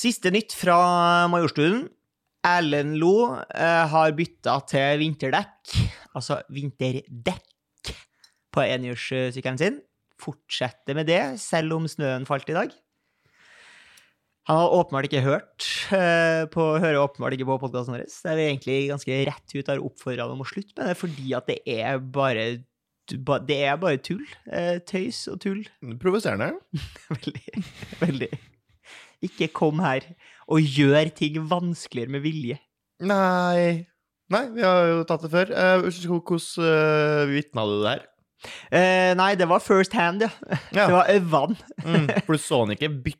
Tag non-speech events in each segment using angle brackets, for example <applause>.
Siste nytt fra Majorstuen. Erlend Lo eh, har bytta til vinterdekk, altså vinterdekk, på enhjulssykkelen sin. Fortsetter med det, selv om snøen falt i dag. Han har åpenbart ikke hørt eh, på, hører åpenbart ikke på podkasten vår. Der vi egentlig ganske rett ut har oppfordra dem å slutte med det, fordi at det er bare det er bare tull. Eh, tøys og tull. Provoserende. <laughs> veldig. Veldig. Ikke kom her og gjør ting vanskeligere med vilje. Nei Nei, vi har jo tatt det før. Uh, Hvordan uh, vitna du det her? Uh, nei, det var first hand, ja. Ja. Det var vann. Mm, for du så den ikke bytte,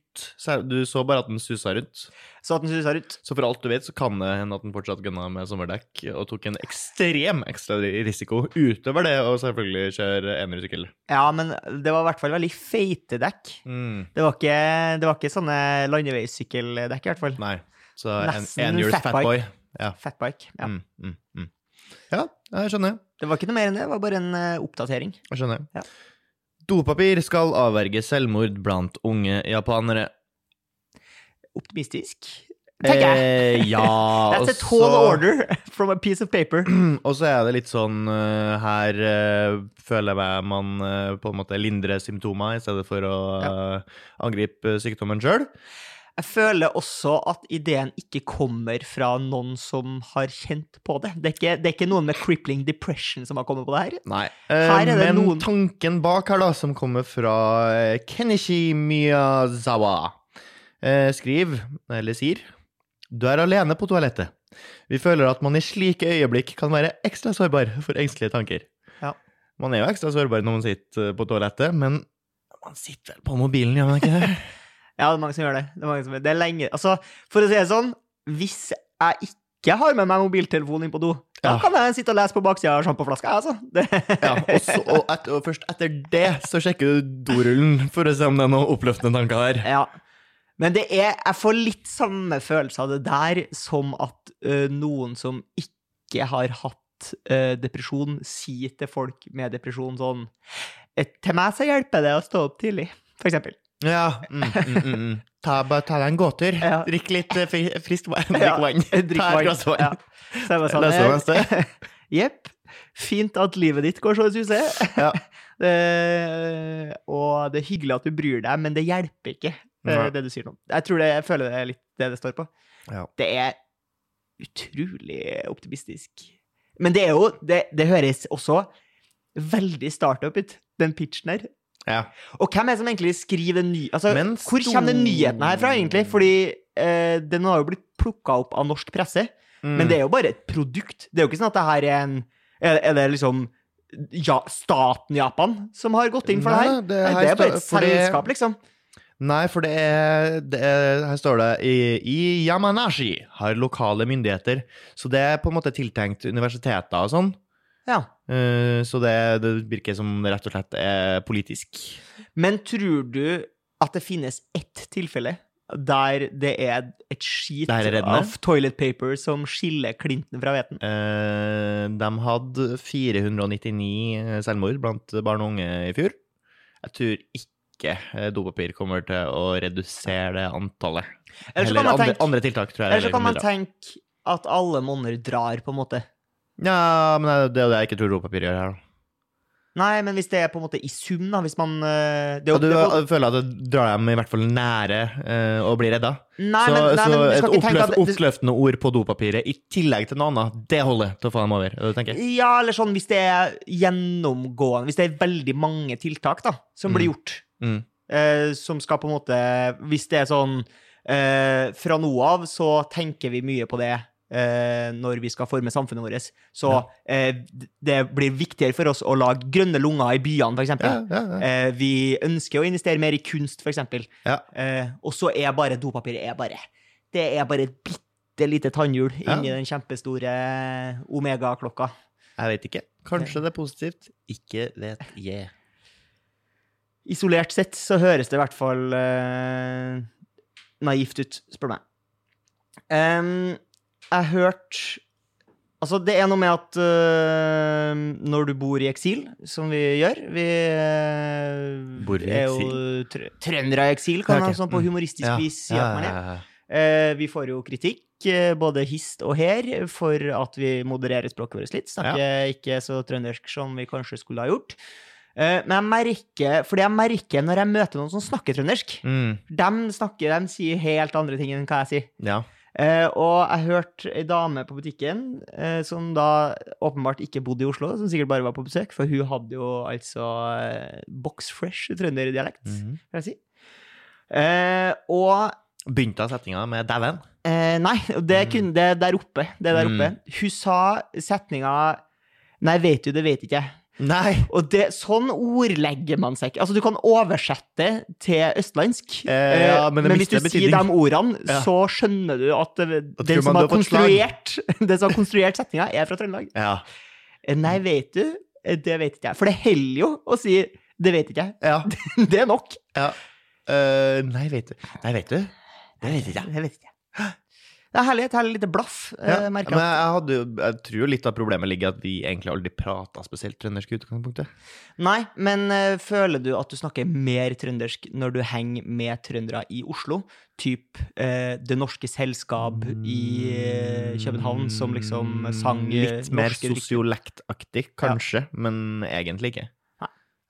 du så bare at den susa rundt. Så at den susa rundt. Så for alt du vet, så kan det hende at den fortsatt gunna med sommerdekk og tok en ekstrem ekstra risiko utover det å selvfølgelig kjøre enersykkel. Ja, men det var i hvert fall veldig feite dekk. Mm. Det var ikke, det var ikke sånne landeveissykkeldekk, i hvert fall. Nei. Så en, Nesten fatbike. fatboy. Ja. Fatbike. Ja. Mm, mm, mm. ja, jeg skjønner. Det var ikke noe mer enn det, det var bare en eh, oppdatering. Jeg skjønner. Ja. Dopapir skal avverge selvmord blant unge japanere. Optimistisk, tenker jeg. Eh, ja, <laughs> That's a tall så- order <laughs> from a piece of paper. <clears throat> Og så er det litt sånn eh, Her eh, føler jeg meg man eh, på en måte lindrer symptomer i stedet for å eh, angripe sykdommen sjøl. Jeg føler også at ideen ikke kommer fra noen som har kjent på det. Det er ikke, det er ikke noen med crippling depression som har kommet på det her. Nei. Her er men noen- tanken bak her, da, som kommer fra Kenichi Miyazawa, eh, skriver, eller sier Du er alene på toalettet. Vi føler at man i slike øyeblikk kan være ekstra sårbar for engstelige tanker. Ja. Man er jo ekstra sårbar når man sitter på toalettet, men man sitter vel på mobilen, gjør man ikke det? <laughs> Ja, det er mange som gjør det. Det er, mange som, gjør det det er lenge Altså, for å si det sånn, hvis jeg ikke har med meg mobiltelefonen inn på do, da Ja. kan jeg sitte og lese på baksida av sjampoflaska, altså. Det, <laughs> Ja, og, så, og, et, og først etter det så sjekker du dorullen for å se om det er noen oppløftende tanker der. ja. Men det er Jeg får litt samme følelse av det der som at uh, noen som ikke har hatt uh, depresjon, sier til folk med depresjon sånn «Eh, Til meg så hjelper det å stå opp tidlig, for eksempel. Ja. Mm, mm, mm, mm. Ta, bare ta deg en gåtur. Ja. Drikk litt fri, friskt vann. <laughs> Ja, Drikk vann. Drikk Ta et glass vann. Ja. Så jeg bare sånn. <laughs> Jepp. Fint at livet ditt går så det suser. Ja. <laughs> Eh, og det er hyggelig at du bryr deg, men det hjelper ikke, Nei. det du sier nå. Jeg tror det, jeg føler det er litt det det står på. Ja. Det er utrolig optimistisk. Men det er jo Det, det høres også veldig startup ut, den pitchen her. Ja. Og hvem er det som egentlig skriver den nye altså, Men Hvor kommer den nyheten her fra, egentlig? Fordi eh, den har jo blitt plukka opp av norsk presse. Mm. Men det er jo bare et produkt. Det er jo ikke sånn at det her er en Er, er det liksom ja, staten Japan som har gått inn for Nei, det her? det Nei, det er bare et selskap, liksom. Nei, for det er, det er Her står det i, I Yamanashi har lokale myndigheter. Så det er på en måte tiltenkt universiteter og sånn. Ja. Uh, så det, det virker som det rett og slett er politisk. Men tror du at det finnes ett tilfelle der det er et skit er av toilet paper som skiller klinten fra hveten? Uh, de hadde 499 selvmord blant barn og unge i fjor. Jeg tror ikke eh, dopapir kommer til å redusere det antallet. Eller så Eller kan man andre, tenke, andre tiltak, tror jeg. eller så kan man tenke at alle monner drar, på en måte. Ja, men det er jo det jeg ikke tror dopapir gjør her. da. Nei, men hvis det er på en måte i sum, da, hvis man eh, det, Og du det er føler at det drar dem i hvert fall nære uh, å bli redda. Nei, så men, nei, så men et ikke oppløft, det- oppløftende ord på dopapiret i tillegg til noe annet, det holder til å få dem over. tenker jeg. Ja, eller sånn hvis det er gjennomgående Hvis det er veldig mange tiltak da, som blir Mm. gjort, Mm. Eh, som skal på en måte Hvis det er sånn eh, Fra nå av så tenker vi mye på det eh, når vi skal forme samfunnet vårt. Så eh, det blir viktigere for oss å lage grønne lunger i byene, for Ja, ja, ja. Eh, vi ønsker å investere mer i kunst, eksempel. Ja. Eh, og så er bare dopapiret er bare Det er bare et bitte lite tannhjul inni den kjempestore Omega-klokka. Jeg vet ikke. Kanskje det er positivt. Ikke vet jeg. Isolert sett så høres det i hvert fall eh, naivt ut, spør du meg. Um, jeg har hørt Altså, det er noe med at uh, når du bor i eksil, som vi gjør Vi uh, Bor i er jo tr trøndere i eksil, kan man okay. sånn på Mm. humoristisk Ja, vis si ja, at man er. ja, ja. Eh, vi får jo kritikk, både hist og her, for at vi modererer språket vårt litt. Snakker ikke så trøndersk som vi kanskje skulle ha gjort. Eh, men jeg merker, fordi jeg merker når jeg møter noen som snakker trøndersk, Mm. de snakker, de sier helt andre ting enn hva jeg sier. Ja. Eh, og jeg hørte ei dame på butikken eh, som da åpenbart ikke bodde i Oslo, som sikkert bare var på besøk, for hun hadde jo altså eh, box fresh trønderdialekt, -hmm. vil jeg si. Eh, og Begynte setninga med 'dæven'. eh, Nei, det er det er der oppe. Det der oppe. Mm. Hun sa setninga Nei, vet du, det vet ikke jeg. Nei! Og det, sånn ordlegger man seg ikke. Altså, du kan oversette til østlandsk, Eh, ja, men men hvis du sier de ordene, Ja. så skjønner du at det, den som har konstruert <laughs> Den som har konstruert setninga, er fra Trøndelag. Ja. Eh, Nei, vet du? Eh, Det vet ikke jeg. For det heller jo å si 'det vet ikke jeg'. ja. <laughs> Det er nok. ja. Uh, nei, vet du. Nei, vet du. Det vet ikke jeg. Det vet ikke jeg. Det er herlig. Et herlig lite blaff. eh, Ja, merker men jeg. hadde, jeg tror litt av problemet ligger at vi egentlig aldri prata spesielt trøndersk i utgangspunktet. Nei, men uh, føler du at du snakker mer trøndersk når du henger med trøndere i Oslo? Typ uh, Det Norske Selskap i uh, København, som liksom sang eh, Litt mer sosiolektaktig, kanskje, men egentlig ikke.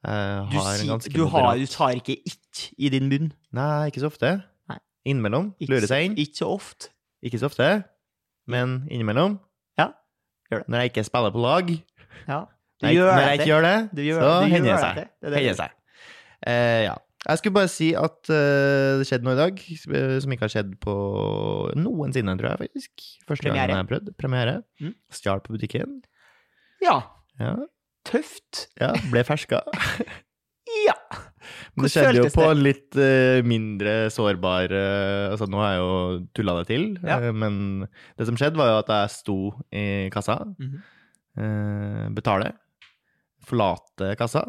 Du, har en sier- du, har, du tar ikke ikk i din munn. Nei, ikke så ofte. Innimellom. Lurer seg inn. Ikke så ofte. Ikke så ofte, men innimellom. Ja, gjør det. Når jeg ikke spiller på lag, Ja. Når jeg, når jeg det. ikke gjør det, Du gjør, så hender det seg. det. Det seg. Eh, ja. Jeg skulle bare si at uh, det skjedde noe i dag eh, som ikke har skjedd på noensinne, tror jeg faktisk. Første Premiere. gangen jeg har prøvd. Premiere. Mm. Stjal på butikken. Ja. Ja, Tøft. ja ble ferska. <laughs> Ja. Men det skjedde jo på litt uh, mindre sårbar uh, Altså, nå har jeg jo tulla det til, Ja. uh, men det som skjedde, var jo at jeg sto i kassa, Mhm. eh, betaler, forlater kassa,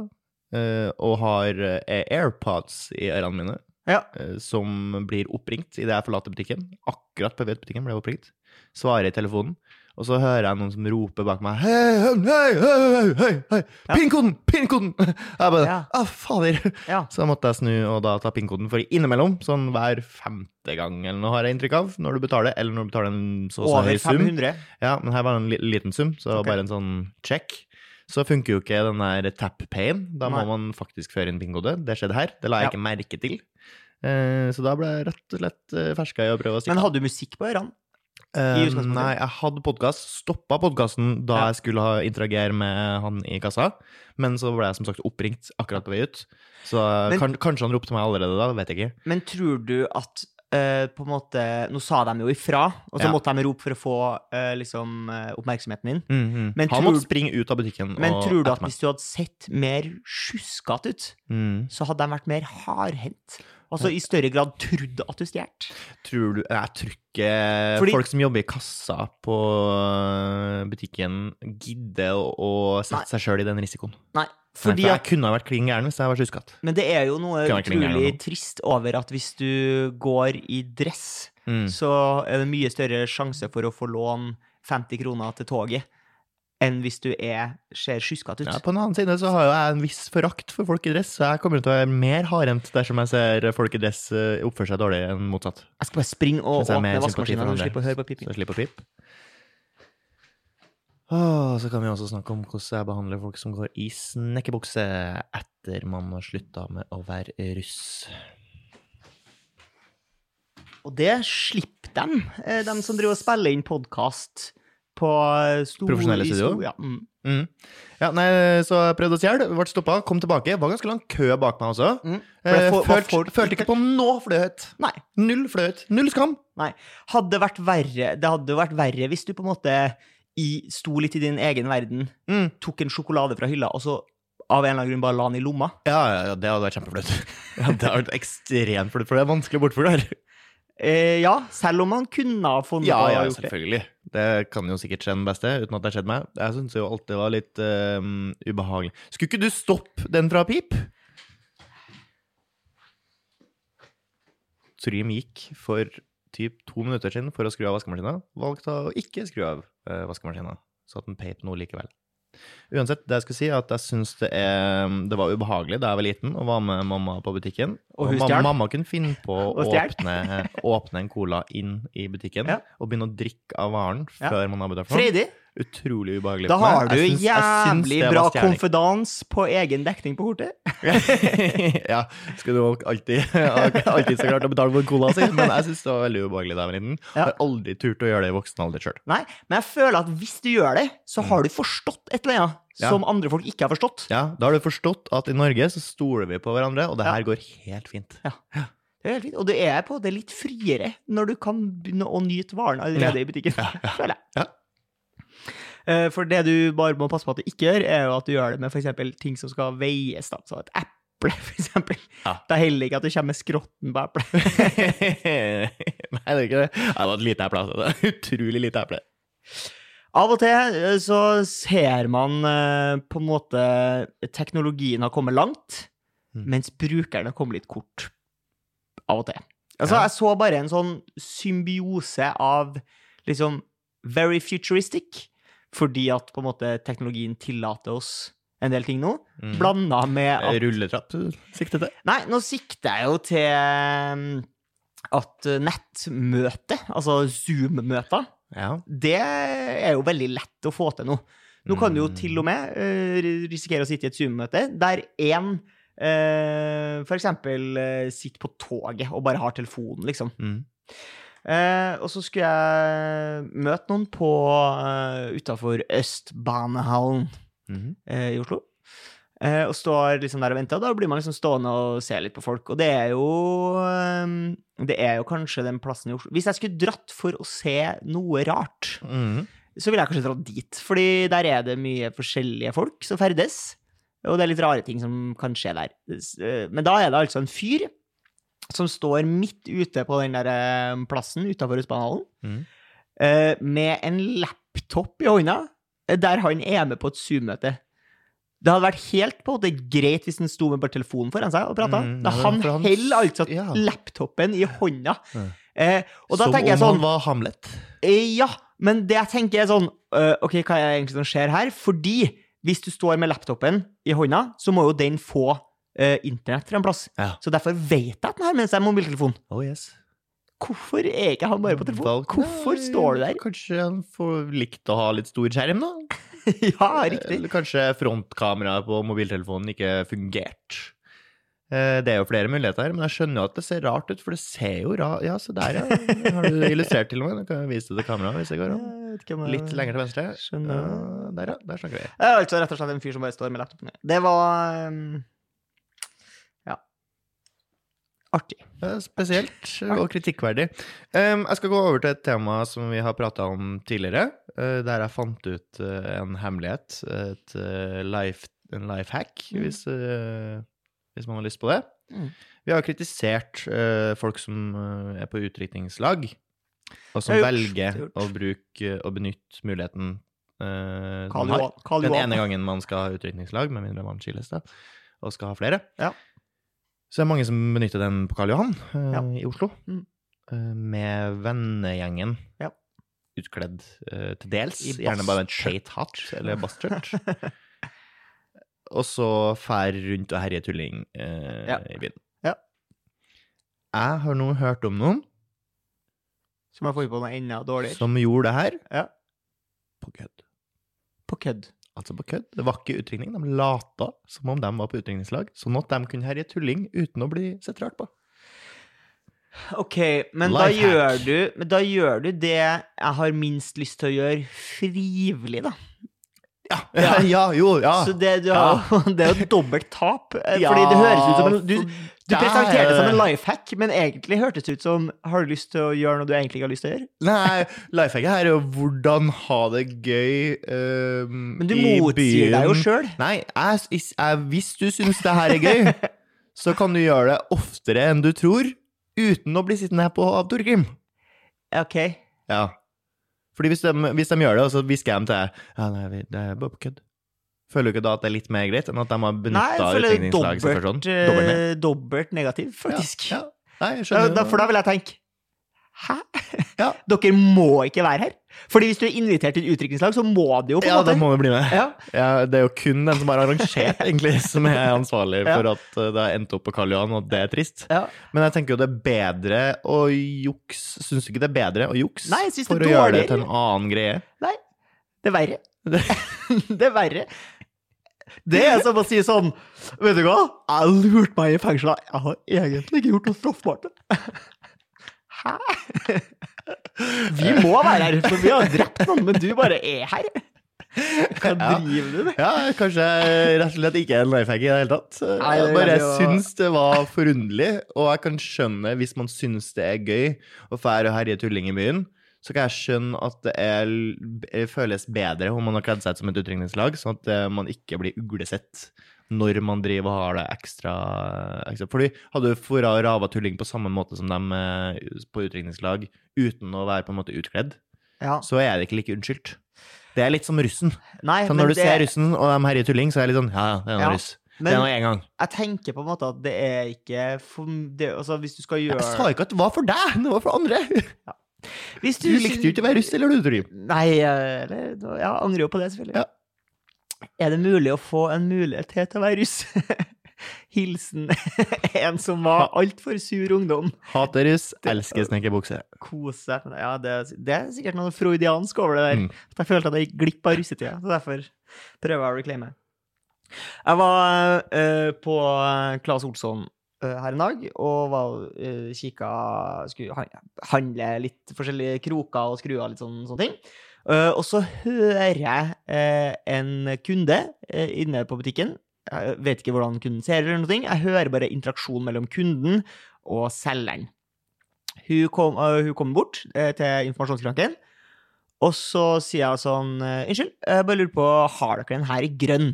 eh, og har eh, AirPods i ørene mine, Ja. eh, som blir oppringt idet jeg forlater butikken. Akkurat på butikken ble jeg oppringt. Svarer i telefonen. Og så hører jeg noen som roper bak meg Hei, hei, hei, hei, hei, hei. Pinnkoden! Pinnkoden! Jeg bare Ja. Å, fader! ja. Så da måtte jeg snu og da ta pinnkoden, for innimellom, sånn hver femte gang eller noe har jeg inntrykk av, når du betaler, eller når du betaler en så og så Over høy sum. 500. Ja, men her var det en liten sum, så okay. bare en sånn check. Så funker jo ikke den der tap-payen. Da må Nei. man faktisk føre inn pinnkode. Det skjedde her. Det la jeg Ja. ikke merke til. Eh, så da ble jeg rett og slett eh, ferska i å prøve å stikke Men hadde du musikk på ørene? Eh, i utgangspunktet? Nei, jeg hadde podkast. Stoppa podkasten da Ja. jeg skulle ha interagere med han i kassa. Men så ble jeg som sagt oppringt akkurat på vei ut. Så eh, Men- kan, kanskje han ropte meg allerede da, vet jeg ikke. Men tror du at uh, på en måte Nå sa de jo ifra, og så Ja. måtte de rope for å få uh, liksom eh, oppmerksomheten din. Men han tror- måtte springe ut av butikken. Men tror du at hvis du hadde sett mer sjuskete ut, mm. så hadde de vært mer hardhendt? Altså i større grad trodd at du stjal? Tror du Jeg tror ikke Fordi- folk som jobber i kassa på øh, butikken, gidder å, å sette Nei. seg sjøl i den risikoen. Nei. For Fordi jeg kunne ha vært klin gæren hvis jeg var sjuskatt. men det er jo noe utrolig trist over at hvis du går i dress, Mm. så er det mye større sjanse for å få låne 50 kroner til toget enn hvis du er, ser sjuskete ut. Ja, på den annen side så har jo jeg en viss forakt for folk i dress, så jeg kommer til å være mer hardhendt dersom jeg ser folk i dress øh, oppføre seg dårlig enn motsatt. Jeg skal bare springe og åpne vaskemaskinen, og du slipper å høre på piping. Så slipper å pipe. Oh, så kan vi også snakke om hvordan jeg behandler folk som går i snekkerbukse etter man har slutta med å være russ. Og det slipper dem, de dem som driver og spiller inn podkast på stor Profesjonelle studio? Stor, Ja, mm. Mm. Ja, nei, så jeg prøvde å stjele, ble stoppa, kom tilbake. Var ganske lang kø bak meg også. Mm. For Eh, får- var følte, følte ikke på noe fløyt. Nei. Null fløyt. Null skam. Nei. Hadde det vært verre Det hadde vært verre hvis du på en måte i, sto litt i din egen verden, Mm. tok en sjokolade fra hylla, og så av en eller annen grunn bare la den i lomma. Ja, ja, ja, det hadde vært kjempeflaut. <laughs> Ja, det hadde vært ekstremt flaut, for det er vanskelig å bortforklare. Eh, ja, selv om man kunne ha funnet Ja, ja, det. selvfølgelig. Det kan jo sikkert skje den beste, uten at det har skjedd meg. Jeg syns jo alltid det var litt eh, ubehagelig. Skulle ikke du stoppe den fra pip? Trym gikk for typ to minutter siden for å skru av vaskemaskina. Valgte å ikke skru av uh, vaskemaskina, så at den peip nå likevel. Uansett, det jeg skulle si, er at jeg syns det, er- det var ubehagelig da jeg var liten og var med mamma på butikken. Og og mamma, mamma kunne finne på <laughs> å åpne, åpne en cola inn i butikken Ja. og begynne å drikke av varen Ja. før man har betalt for den. Utrolig ubehagelig. da har du syns jævlig bra konfidans på egen dekning på kortet. <laughs> ja, skal du alltid, alltid så klart å betale for cola si, men jeg syns det var veldig ubehagelig da jeg var liten. Ja. Har aldri turt å gjøre det i voksen alder sjøl. Nei, men jeg føler at hvis du gjør det, så har du forstått et eller annet Ja. som andre folk ikke har forstått. Ja, da har du forstått at i Norge så stoler vi på hverandre, og det Ja. her går helt fint. Ja. Det er helt fint. Og du er på det litt friere når du kan begynne å nyte varen allerede i butikken, føler jeg. Ja. Eh, For det du bare må passe på at du ikke gjør, er jo at du gjør det med f.eks. ting som skal veies. da, Så et eple, <laughs> for eksempel. Det er heller ikke at du kommer med skrotten på eplet. <laughs> Nei, det er ikke det. Det var et lite eple. Altså. <laughs> Utrolig lite eple. Av og til eh, så ser man eh, på en måte teknologien har kommet langt, Mm. mens brukeren har kommet litt kort. Av og til. Altså, Ja. jeg så bare en sånn symbiose av liksom very futuristic, fordi at på en måte teknologien tillater oss en del ting nå, Mm. blanda med at Rulletrapp du sikter til? Nei, nå sikter jeg jo til um, at nettmøte, altså Zoom-møter, Ja. det er jo veldig lett å få til nå. Nå kan du jo Mm. til og med eh, risikere å sitte i et Zoom-møte der én uh, eh, sitter på toget og bare har telefonen, liksom. Mm. Eh, og så skulle jeg møte noen på uh, utafor Østbanehallen Mhm. eh, i Oslo. Eh, og står liksom der og venter, og da blir man liksom stående og se litt på folk. Og det er jo um, Det er jo kanskje den plassen i Oslo Hvis jeg skulle dratt for å se noe rart, Mhm. så ville jeg kanskje dratt dit. Fordi der er det mye forskjellige folk som ferdes. Og det er litt rare ting som kan skje der. Eh, Men da er det altså en fyr som står midt ute på den der eh, plassen utafor Østbanehallen, mm. eh, med en laptop i hånda, eh, der han er med på et Zoom-møte. Det hadde vært helt på det er greit hvis han sto med bare telefonen foran seg og prata. Mm, ja, han holder altså ja. laptopen i hånda. Ja. Eh, Som om sånn han var Hamlet. Eh, Ja, men det jeg tenker er sånn uh, Ok, hva er det egentlig som skjer her? Fordi hvis du står med laptopen i hånda, så må jo den få øh, internett fra en plass. Ja. Så derfor vet jeg at den har med seg mobiltelefon. Oh yes. Hvorfor er ikke han bare på telefon? Valg- Hvorfor står du der? Kanskje han får likt å ha litt stor skjerm, da? <laughs> ja, riktig. Eller kanskje frontkameraet på mobiltelefonen ikke fungerte. Eh, Det er jo flere muligheter, her, men jeg skjønner jo at det ser rart ut, for det ser jo rart Ja, se der, ja. Har du illustrert til og med? Du kan vise det til kameraet hvis det går an. Litt lenger til venstre. Skjønner. Ja, der, ja. Der snakker vi. Altså rett og slett en fyr som bare står med laptopen. Det var Ja. Artig. Spesielt og kritikkverdig. Jeg skal gå over til et tema som vi har prata om tidligere, uh, der jeg fant ut uh, en hemmelighet. Et uh, life, en life hack, Mm. hvis, hvis man har lyst på det. Mm. Vi har kritisert folk som er på utdrikningslag, og som gjort, velger å bruke å benytte muligheten man har. Den ene gangen man skal ha utdrikningslag, med mindre man skilles, da, og skal ha flere. Ja. Så det er mange som benytter den på Karl Johan eh, Ja. i Oslo. Mm. eh, med vennegjengen. Ja. Utkledd eh, til dels. I Gjerne bare en basskjørt. skate hatt eller <laughs> basskjørt. og så fær rundt og herje tulling eh, Ja. i byen. Ja. Jeg har nå hørt om noen Som har funnet på noe enda dårligere. som gjorde det her Ja. på kødd. På kødd. Altså på kødd. Det var ikke utringning. De lata som om de var på utringningslag, sånn at de kunne herje tulling uten å bli sett rart på. Ok, men da gjør, du, men da gjør du det jeg har minst lyst til å gjøre, frivillig, da. Ja, ja, <laughs> jo, ja. Så det, du har, <laughs> det er jo dobbelt tap. eh, fordi det høres ut som en Du, du presenterte det som en life hack, men egentlig hørtes det ut som Har du lyst til å gjøre noe du egentlig ikke har lyst til å gjøre? Nei, lifehacket her er jo hvordan ha det gøy um, Men du motsier deg jo sjøl. Nei, jeg, jeg, jeg, hvis du syns det her er gøy, <laughs> så kan du gjøre det oftere enn du tror, uten å bli sittende her på av Torgrim. Ok. Ja. Fordi hvis de, hvis de gjør det, og så hvisker jeg dem til deg Ja, nei, det er bare på kødd. Føler du ikke da at det er litt mer greit enn at de har Nei, benytta jeg føler det er dobbelt, eh, dobbelt negativ, faktisk. Ja, ja. Nei, Da, da, for da vil jeg tenke Hæ? Ja. <laughs> Dere må ikke være her. Fordi hvis du er invitert til et utdrikningslag, så må du jo på en Ja, da måte må vi bli med. Ja. Ja, det er jo kun den som har arrangert, <laughs> egentlig, som er ansvarlig Ja. for at eh, det har endt opp på Karl Johan, og det er trist. Ja. Men jeg tenker jo det er bedre å jukse Syns du ikke det er bedre å jukse Nei, jeg synes det for å å gjøre det til en annen greie? Nei, det er verre. <laughs> det er verre. Det er som å si sånn Vet du hva? Jeg lurte meg i fengselet. Jeg har egentlig ikke gjort noe straffbart. Hæ? Vi må være her, for vi har drept noen, men du bare er her. Hva Ja. driver du med? Ja, kanskje rett og slett ikke er en life hack i det hele tatt. Jeg bare syns det var forunderlig, og jeg kan skjønne hvis man syns det er gøy å fære og herje tulling i byen, så kan jeg skjønne at det er, føles bedre om man har kledd seg ut som et utdrikningslag, sånn at eh, man ikke blir uglesett når man driver og har det ekstra, ekstra. Fordi hadde du fora og rava tulling på samme måte som dem eh, på utdrikningslag, uten å være på en måte utkledd, Ja. så er det ikke like unnskyldt. Det er litt som russen. Nei, Så når du det, ser russen, og de herjer tulling, så er det litt sånn Ja, ja, det er noe Ja, russ. Det er nå én gang. jeg tenker på en måte at det er ikke for, det, altså Hvis du skal gjøre Jeg sa ikke at det var for deg, det var for andre. Hvis Du likte jo ikke å være russ, eller du, Trym? Nei, eh, eller Jeg angrer jo på det, selvfølgelig. Ja. Er det mulig å få en mulighet til å være russ? <laughs> Hilsen <laughs> en som var altfor sur ungdom. Hater russ, elsker snekkerbukse. Kose. Ja, det, det er sikkert noe freudiansk over det der. Mm. At jeg følte at jeg gikk glipp av russetida. Så derfor prøver jeg å reclaime. Jeg var uh, på Claes Olsson eh, her en dag og var uh, kikka Skulle handle litt forskjellige kroker og skruer litt sånne, sånne ting. Uh, og så hører jeg uh, en kunde uh, inne på butikken. Jeg vet ikke hvordan kunden ser eller noe. Jeg hører bare interaksjon mellom kunden og selgeren. Hun kom, eh, hun kom bort eh, til informasjonskranken, og så sier jeg sånn eh, Unnskyld, jeg bare lurer på, har dere den her i grønn?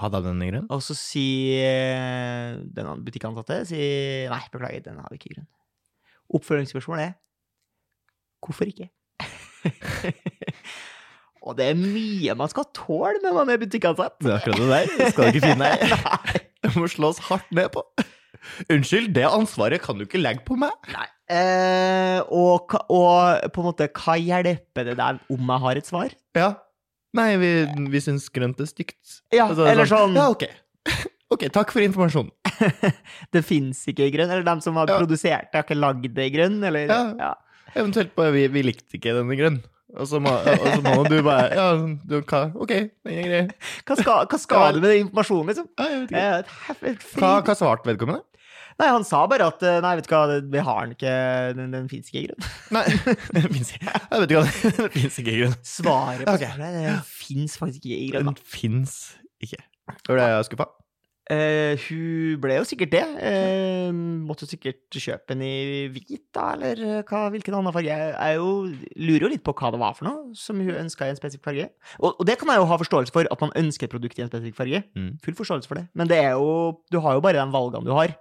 Hadde han en grønn? Og så sier den butikkansatte sier, Nei, beklager, den har vi ikke grunn grønn. Oppfølgingsspørsmålet er Hvorfor ikke? <laughs> og det er mye man skal tåle når man er butikkansatt. Det er akkurat det der. Det skal du ikke finne deg. <laughs> <laughs> Det må slås hardt ned på. Unnskyld, det ansvaret kan du ikke legge på meg. Nei. Eh, og, og på en måte, hva hjelper det deg om jeg har et svar? Ja. Nei, vi, vi syns grønt er stygt. Ja, Og så det eller sånn Ja, ok. Ok, takk for informasjonen. <laughs> Det fins ikke i grønn, eller de som har Ja. produsert det, har ikke lagd det i grønn, eller Ja. ja. Eventuelt bare vi, vi likte ikke den i grønn. Og så må, må du bare Ja, du, hva? Ok, den er grei. Hva skal, hva skal du med den informasjonen, liksom? Ja, jeg vet ikke. et et Hva, hva svarte vedkommende? Nei, han sa bare at eh, Nei, vet du hva, vi har den ikke Den, den fins ikke i grunn. Nei, <laughs> den fins ikke. Jeg vet ikke hva <laughs> det fins ikke i grunn. Svaret på okay. det det fins faktisk ikke i grunn. Den fins ikke. Var det jeg skuffa. Uh, hun ble jo sikkert det. Uh, måtte sikkert kjøpe den i hvit, da, eller eh, hva, hvilken annen farge. Jeg, er jo, lurer jo litt på hva det var for noe som hun ønska i en spesifikk farge. Og, og det kan jeg jo ha forståelse for, at man ønsker et produkt i en spesifikk farge. Mm. Full forståelse for det. Men det er jo, du har jo bare de valgene du har.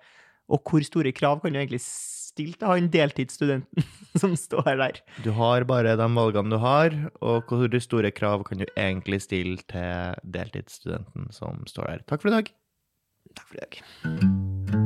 Og hvor store krav kan du egentlig stille til han deltidsstudenten <laughs> som står der? Du har bare de valgene du har, og hvor store krav kan du egentlig stille til deltidsstudenten som står der. Takk for i dag. Takk for i dag.